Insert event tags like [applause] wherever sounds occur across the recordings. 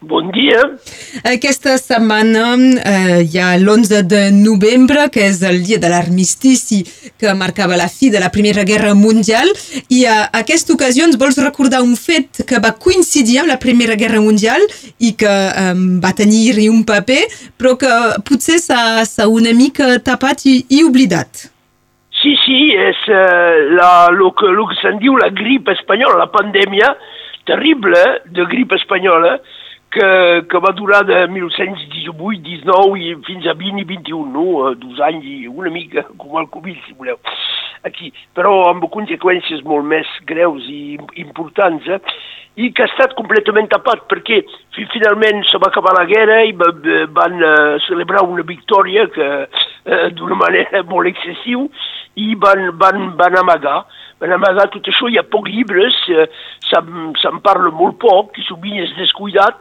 Bon dia. Aquesta setmana eh, hi ha l'11 de novembre, que és el dia de l'armistici que marcava la fi de la Primera Guerra Mundial, i a aquesta ocasió ens vols recordar un fet que va coincidir amb la Primera Guerra Mundial i que eh, va tenir un paper, però que potser s'ha una mica tapat i, i oblidat. Sí, sí, és uh, la, lo que, lo que se'n diu la grip espanyola, la pandèmia terrible de grip espanyola, que, que va durar de 1718, 19 i fins a 20 i 21, no? Dos anys i una mica, com el Covid, si voleu, aquí. Però amb conseqüències molt més greus i importants, eh? i que ha estat completament tapat perquè finalment se va acabar la guerra i van uh, celebrar una victòria que uh, d'una manera molt excessiva i van, van, van amagar van amagar tot això, hi ha pocs llibres, eh, se'n parla molt poc, i sovint és descuidat,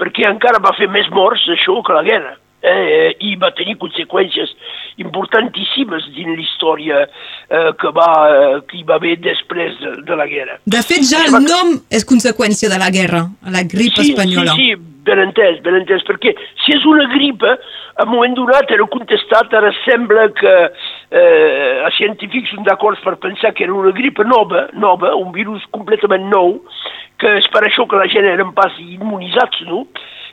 perquè encara va fer més morts això que la guerra. Eh, i va tenir conseqüències importantíssimes dins l'història eh, que, va, eh, que hi va haver després de, de la guerra. De fet, ja el nom és conseqüència de la guerra, la grip sí, espanyola. Sí, sí, ben entès, ben entès, perquè si és una gripa, a un moment donat era contestat, ara sembla que eh, els científics són d'acord per pensar que era una gripa nova, nova, un virus completament nou, que és per això que la gent eren pas immunitzats, no?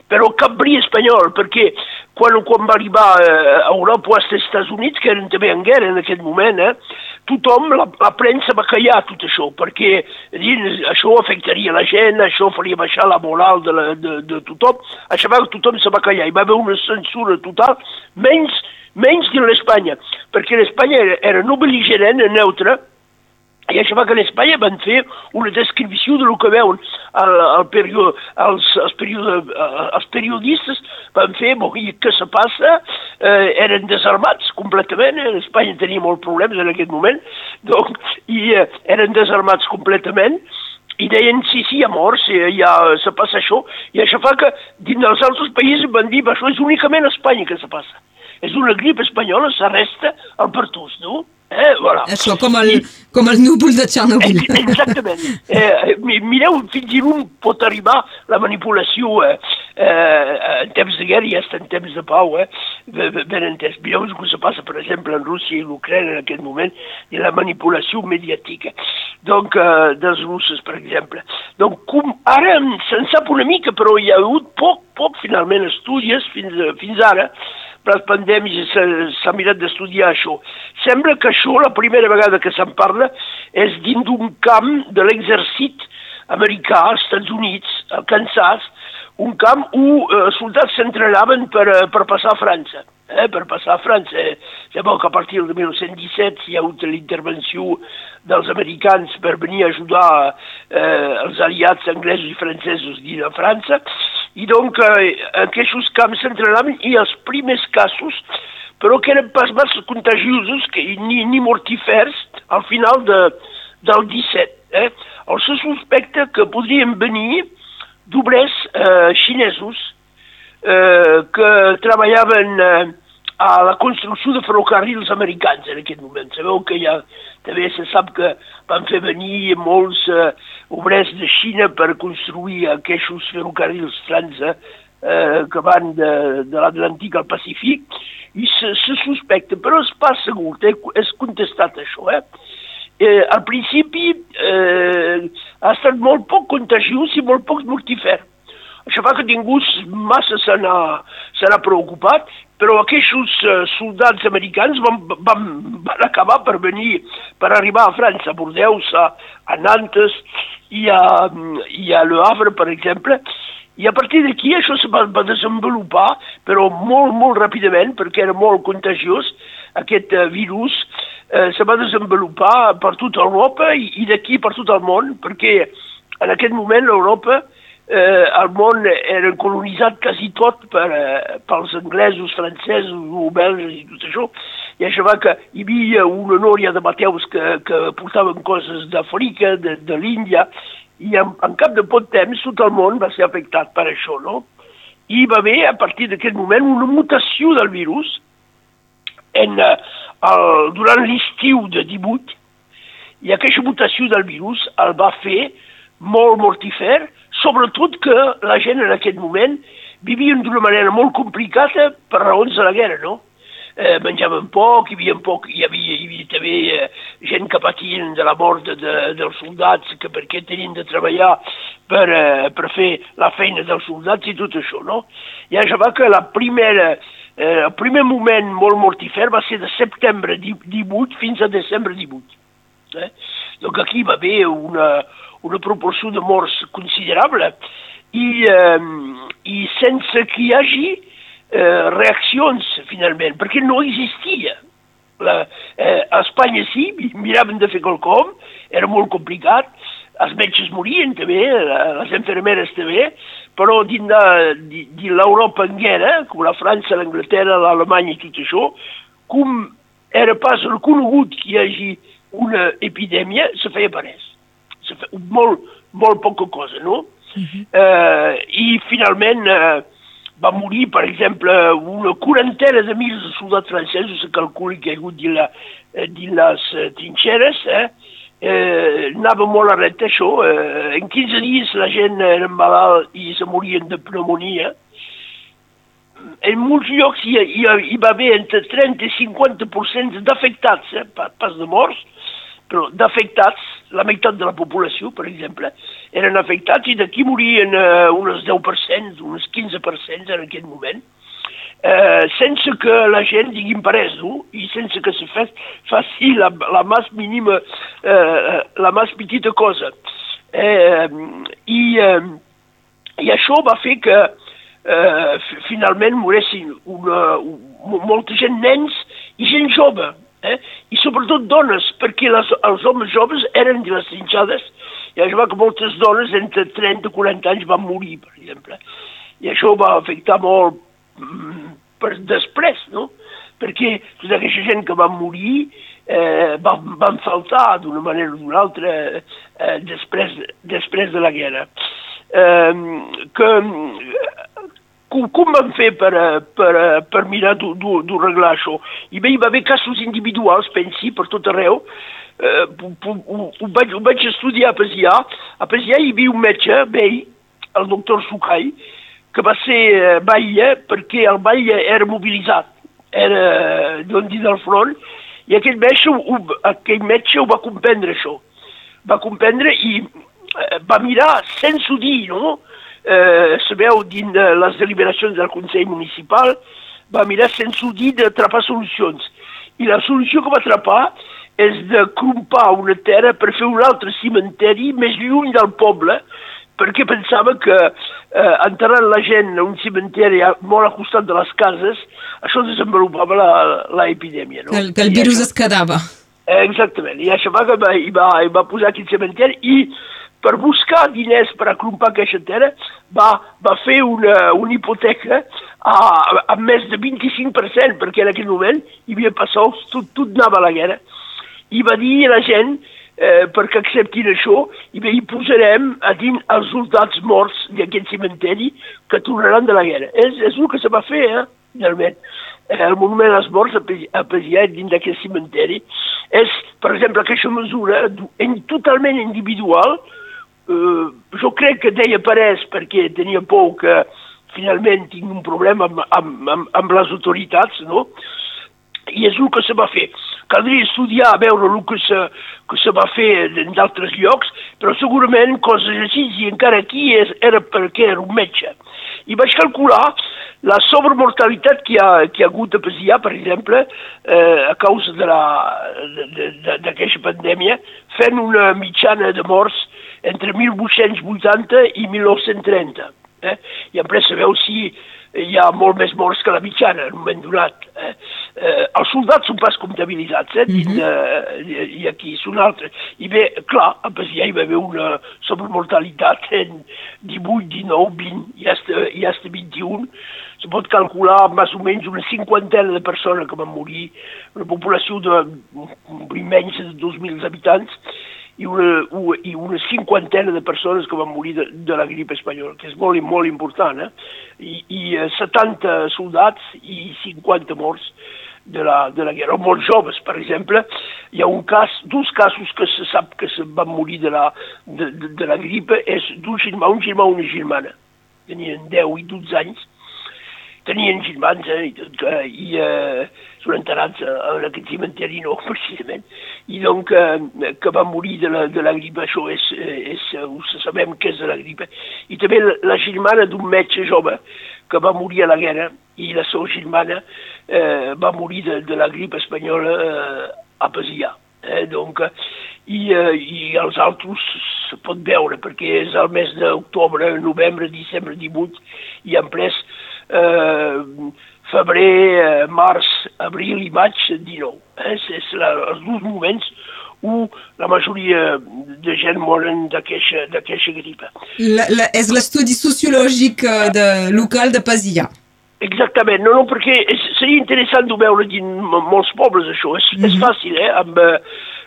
Però cap bri espanyol, perquè quan, quan va arribar eh, a Europa o als Estats Units, que eren també en guerra en aquest moment, eh, tothom, la, la premsa va callar tot això, perquè dins, això afectaria la gent, això faria baixar la moral de, la, de, de tothom, això va, tothom se va callar, hi va haver una censura total, menys, menys que l'Espanya, perquè l'Espanya era, era no beligerant, neutre, i això va que en Espanya van fer una descripció de lo que veuen el, el període, els, els, període, els periodistes. Van fer, bon, i què se passa, eh, eren desarmats completament, en Espanya tenia molts problemes en aquest moment, doncs, i eh, eren desarmats completament, i deien, sí, sí, hi ha morts, ja se passa això, i això fa que dins dels altres països van dir, això és únicament a Espanya que se passa. És una grip espanyola, s'arresta al partús, no? Eh, voilà. Això com el, com el núvol de Txernòbil. Exactament. Eh, mireu fins on pot arribar la manipulació eh, eh, en temps de guerra i fins en temps de pau, eh, ben entès. Mireu el que se passa, per exemple, en Rússia i l'Ucraïna en aquest moment, i la manipulació mediàtica donc, eh, dels russos, per exemple. Donc, com ara se'n sap una mica, però hi ha hagut poc, poc finalment estudis fins, fins ara, les pandèmies s'ha mirat d'estudiar això. Sembla que això, la primera vegada que se'n parla, és dins d'un camp de l'exèrcit americà als Estats Units, al Kansas, un camp on eh, soldats s'entrenaven per, eh, per passar a França. Eh, per passar a França. Eh, Llavors, a partir de 1917 hi ha hagut l'intervenció dels americans per venir a ajudar eh, els aliats anglesos i francesos dins de França, i donc eh, aquests camps s'entrenaven i els primers casos, però que eren pas massa contagiosos que, ni, ni mortifers al final de, del 17. Eh? El se suspecta que podrien venir d'obrers eh, xinesos eh, que treballaven eh, a la construcció de ferrocarrils americans en aquest moment. Sabeu que ja també se sap que van fer venir molts eh, obrers de Xina per construir aquests ferrocarrils trans eh, que van de, de l'Atlàntic al Pacífic i se, se suspecta, però és pas segur, eh, és contestat això. Eh? Eh, al principi eh, ha estat molt poc contagiós i molt poc mortífer. Això fa que ningú massa se n'ha preocupat, però aquests uh, soldats americans van, van, van acabar per venir, per arribar a França, a Bordeus, a, a Nantes i a, i a Le Havre, per exemple, i a partir d'aquí això se va, va desenvolupar, però molt, molt ràpidament, perquè era molt contagiós, aquest uh, virus, eh, se va desenvolupar per tota Europa i, i d'aquí per tot el món, perquè en aquest moment l'Europa eh, el món era colonitzat quasi tot per, eh, pels anglesos, francesos o belges i tot això, i això va que hi havia una nòria de Mateus que, que portaven coses d'Àfrica, de, de l'Índia, i en, en cap de pot temps tot el món va ser afectat per això, no? hi va haver, a partir d'aquest moment, una mutació del virus en, uh, el, durant l'estiu de 18, i aquesta mutació del virus el va fer molt mortífer, sobretot que la gent en aquest moment vivien d'una manera molt complicada per raons de la guerra, no? eh, menjaven poc, hi havia poc, hi havia, hi havia també eh, gent que patien de la mort de, de, dels soldats, que perquè tenien de treballar per, eh, per fer la feina dels soldats i tot això, no? I ja va que la primera, eh, el primer moment molt mortífer va ser de setembre 18 fins a desembre 18. Eh? Donc aquí va haver una, una proporció de morts considerable i, eh, i sense que hi hagi eh, reaccions, finalment, perquè no existia. La, eh, a Espanya sí, miraven de fer quelcom, era molt complicat, els metges morien també, les infermeres també, però dins de, l'Europa en guerra, com la França, l'Anglaterra, l'Alemanya i tot això, com era pas reconegut que hi hagi una epidèmia, se feia per res. Se feia molt, molt poca cosa, no? Uh -huh. eh, I finalment eh, va morir, per exemple, una quarantena de mil soldats francesos, se calcula que hi ha hagut dins, la, eh, dins les eh, trinxeres, eh? eh, anava molt a reta això, eh, en 15 dies la gent era malalt i se morien de pneumonia, en molts llocs hi, hi, hi va haver entre 30 i 50% d'afectats, eh, pas de morts, però d'afectats, la meitat de la població, per exemple, eren afectats i d'aquí morien eh, unes 10%, unes 15% en aquest moment, eh, sense que la gent diguin parès, no? i sense que se fes, faci la, la més mínima, eh, la més petita cosa. Eh, i, eh, I això va fer que eh, finalment moressin una, una, molta gent, nens i gent jove, eh? i sobretot dones, perquè les, els homes joves eren de les trinxades, i això va que moltes dones entre 30 i 40 anys van morir, per exemple. I això va afectar molt mm, per després, no? Perquè tota aquesta gent que va morir eh, van, van faltar d'una manera o d'una altra eh, després, després de la guerra. Eh, que com, com van fer per, eh, per, eh, per mirar d'arreglar això? I bé, hi va haver casos individuals, pensi, per tot arreu. Eh, ho, ho, vaig, ho vaig estudiar a Pesià. A Pesià hi havia un metge, vell, el doctor Sucai, que va ser eh, perquè el batlle era mobilitzat, era d'on dir del front, i aquell metge, ho, aquell metge ho va comprendre, això. Va comprendre i eh, va mirar sense dir, no?, eh, sabeu, dins de les deliberacions del Consell Municipal, va mirar sense dir d'atrapar solucions. I la solució que va atrapar és de crompar una terra per fer un altre cimenteri més lluny del poble, perquè pensava que eh, enterrant la gent a un cimenteri molt al costat de les cases, això desenvolupava l'epidèmia. No? El, que el virus això, es quedava. Eh, exactament, i això va que va, hi va, hi va posar aquest cimenteri i per buscar diners per acrompar aquesta terra, va, va fer una, una hipoteca a, a més de 25%, perquè en aquell moment hi havia passat, tot, tot anava a la guerra. I va dir a la gent, eh, perquè acceptin això, i bé, hi posarem a dins els soldats morts d'aquest cimenteri que tornaran de la guerra. És, és el que se va fer, eh, realment. Eh, el monument als morts a Pesià dins d'aquest cimenteri és, per exemple, aquesta mesura en, totalment individual, eh, jo crec que deia Parés perquè tenia por que finalment tinc un problema amb, amb, amb, amb les autoritats, no? I és el que se va fer. Caldria estudiar, a veure el que se, que se va fer en d'altres llocs, però segurament coses així, i encara aquí és, era perquè era un metge. I vaig calcular la sobremortalitat que hi ha, que hi ha hagut a Pesià, per exemple, eh, a causa d'aquesta pandèmia, fent una mitjana de morts entre 1880 i 1930. Eh? I després sabeu si hi ha molt més morts que la mitjana en un moment donat. Eh? Eh, els soldats són pas comptabilitzats, eh? Mm -hmm. de, i aquí són altres. I bé, clar, a Pesià hi va haver una sobremortalitat en 18, 19, 20 i hasta, i hasta 21 se pot calcular més o menys una cinquantena de persones que van morir, una població de menys de 2.000 habitants, i una, i una cinquantena de persones que van morir de, de la grip espanyola, que és molt, molt important, eh? I, i 70 eh, soldats i 50 morts de la, de la guerra, molt joves, per exemple. Hi ha un cas, dos casos que se sap que se van morir de la, de, de, de la gripe, és d'un germà, un germà una germana. Tenien 10 i 12 anys. Tenien germans, eh, i, tot, eh, i eh, són enterrats en aquest cimenteri, no, [laughs] precisament. I donc, eh, que va morir de la, de la gripe, això és, és, ho sabem que és de la gripe. I també la, la germana d'un metge jove, que va morir a la guerra, i la seva germana eh, va morir de, de la grip espanyola eh, a Pasià. Eh, donc, i, eh, I els altres se pot veure, perquè és el mes d'octubre, novembre, dicembre 18, i en pres eh, febrer, eh, març, abril i maig 19. Eh? És la, els dos moments on la majoria de gent moren d'aquesta gripa. La, la, és l'estudi sociològic eh, de, local de Pasià. Exactament, no, no, perquè és, seria interessant de veure en molts pobles això, és, mm -hmm. és mhm. fàcil, eh, amb... Eh,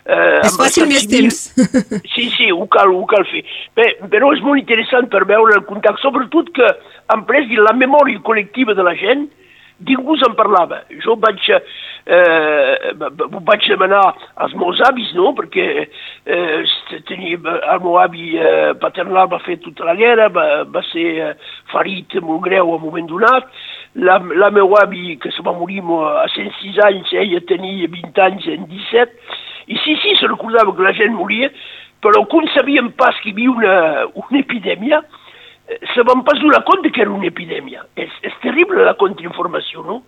és fàcil més temps. [laughs] Sí, sí, ho cal, ho cal fer. Bé, però és molt interessant per veure el contacte, sobretot que han pres la memòria col·lectiva de la gent, ningú se'n parlava. Jo vaig, eh, vaig demanar als meus avis, no?, perquè eh, tenia, el meu avi eh, paternal va fer tota la guerra, va, va ser eh, ferit molt greu a un moment donat, la, la meva avi, que se va morir a 106 anys, ella tenia 20 anys en 17, i sí, sí, se recordava que la gent moria, però com sabíem pas que hi havia una, una epidèmia, eh, se van pas donar compte que era una epidèmia. És, és terrible la contrainformació, no?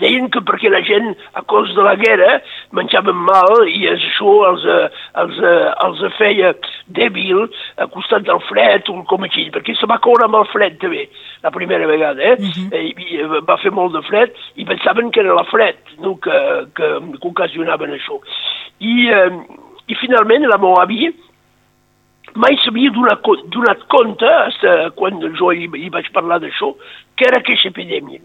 deien que perquè la gent, a cos de la guerra, menjaven mal i això els, eh, els, eh, els feia dèbil a costat del fred o com així, perquè se va caure amb el fred també, la primera vegada, eh? Uh -huh. I, va fer molt de fred i pensaven que era la fred no? que, que, que ocasionaven això. I, eh, i finalment la meva avi mai s'havia donat, donat compte, quan jo hi, hi vaig parlar d'això, que era aquesta epidèmia.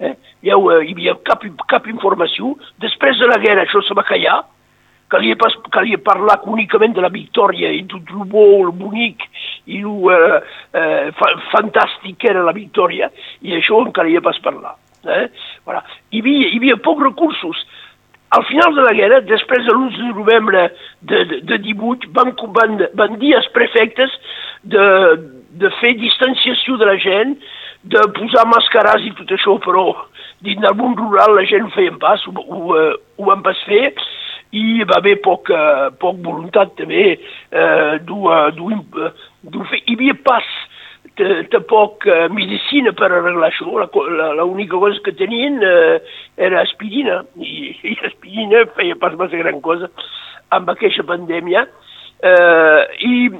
Eh? hi, ha, hi havia cap, cap informació. Després de la guerra això se va callar, calia, pas, calia parlar únicament de la victòria i tot el bo, el bonic i el eh, eh, fa, fantàstic que era la victòria, i això en calia pas parlar. Eh? Voilà. Hi, havia, hi havia pocs recursos. Al final de la guerra, després de l'11 de novembre de, de, de 18, van, van, van dir als prefectes de, de fer distanciació de la gent, de posar mascarats i tot això, però dins del món rural la gent ho feien pas, ho, ho, eh, ho van pas fer, i va haver poc, poc voluntat també uh, d'ho fer. Hi havia pas de, de poc uh, medicina per arreglar això, l'única cosa que tenien uh, era aspirina, i, i aspirina feia pas massa gran cosa amb aquesta pandèmia, uh, i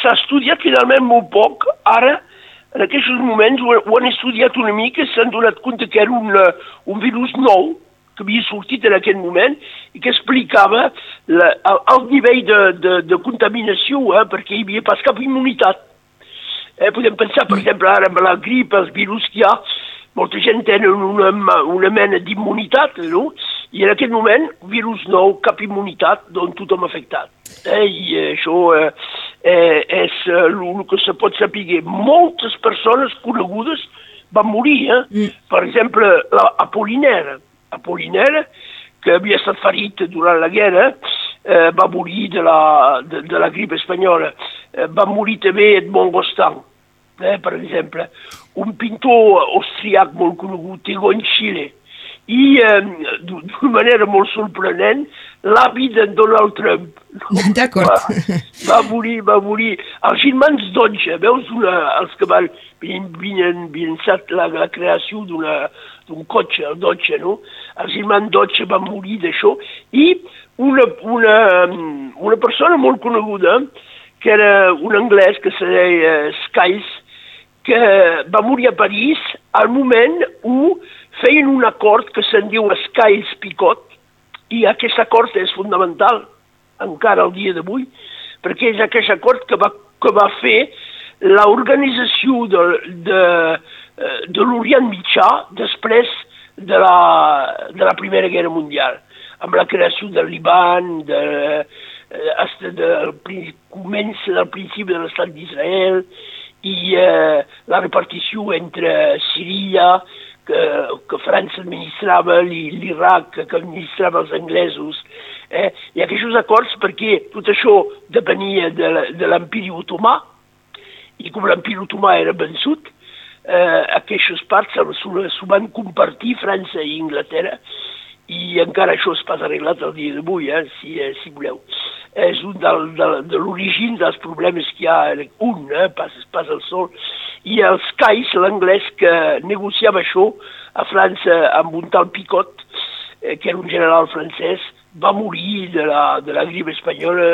s'ha estudiat finalment molt poc, ara en aquests moments ho, ho han estudiat una mica, s'han donat compte que era un, eh, un virus nou, que havia sortit en aquest moment i que explicava la, el, el nivell de, de, de contaminació, eh, perquè hi havia pas cap immunitat. Eh, podem pensar, per exemple, ara amb la grip, els virus que hi ha, molta gent tenen una, una mena d'immunitat, no? I en aquest moment, virus nou, cap immunitat, doncs tothom afectat. Eh, I això eh, eh, és eh, el que se pot saber. Moltes persones conegudes van morir. Eh? Mm. Per exemple, la Apollinera. Apollinera, que havia estat ferit durant la guerra, eh, va morir de la, de, de la grip espanyola. Eh, va morir també Edmond Gostan, eh, per exemple. Un pintor austriac molt conegut, Egon Schiele, i eh, d'una manera molt sorprenent l'avi d'en Donald Trump. [laughs] D'acord. Va, va morir, va morir. Els germans Dodge, veus una, els que van vingut la, la creació d'un cotxe, el Dodge, no? Els germans Dodge van morir d'això i una, una, una persona molt coneguda, que era un anglès que se deia Skies, que va morir a París al moment on feien un acord que se'n diu Skies-Picot, i aquest acord és fundamental encara al dia d'avui, perquè és aquest acord que va, que va fer l'organització de, de, de l'Orient Mitjà després de la, de la Primera Guerra Mundial, amb la creació del Liban, de, hasta del comença del principi de l'estat d'Israel i eh, la repartició entre Síria, que, que França administrava, l'Iraq que administrava els anglesos, eh? i aquests acords perquè tot això depenia de l'Empiri otomà, i com l'Empiri otomà era vençut, eh, aquestes parts s'ho van compartir França i Inglaterra, i encara això es pas arreglat el dia d'avui, eh, si, eh, si voleu. És un del, de, de l'origen dels problemes que hi ha, un, eh, pas, pas el sol, i els CAIs, l'anglès que negociava això a França amb un tal Picot, eh, que era un general francès, va morir de la, de la grip espanyola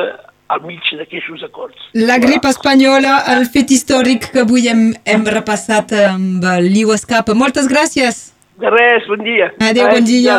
al mig d'aquests acords. La grip espanyola, el fet històric que avui hem, hem repassat amb l'Iu Escapa. Moltes gràcies. De res, bon dia. Adéu, bon dia.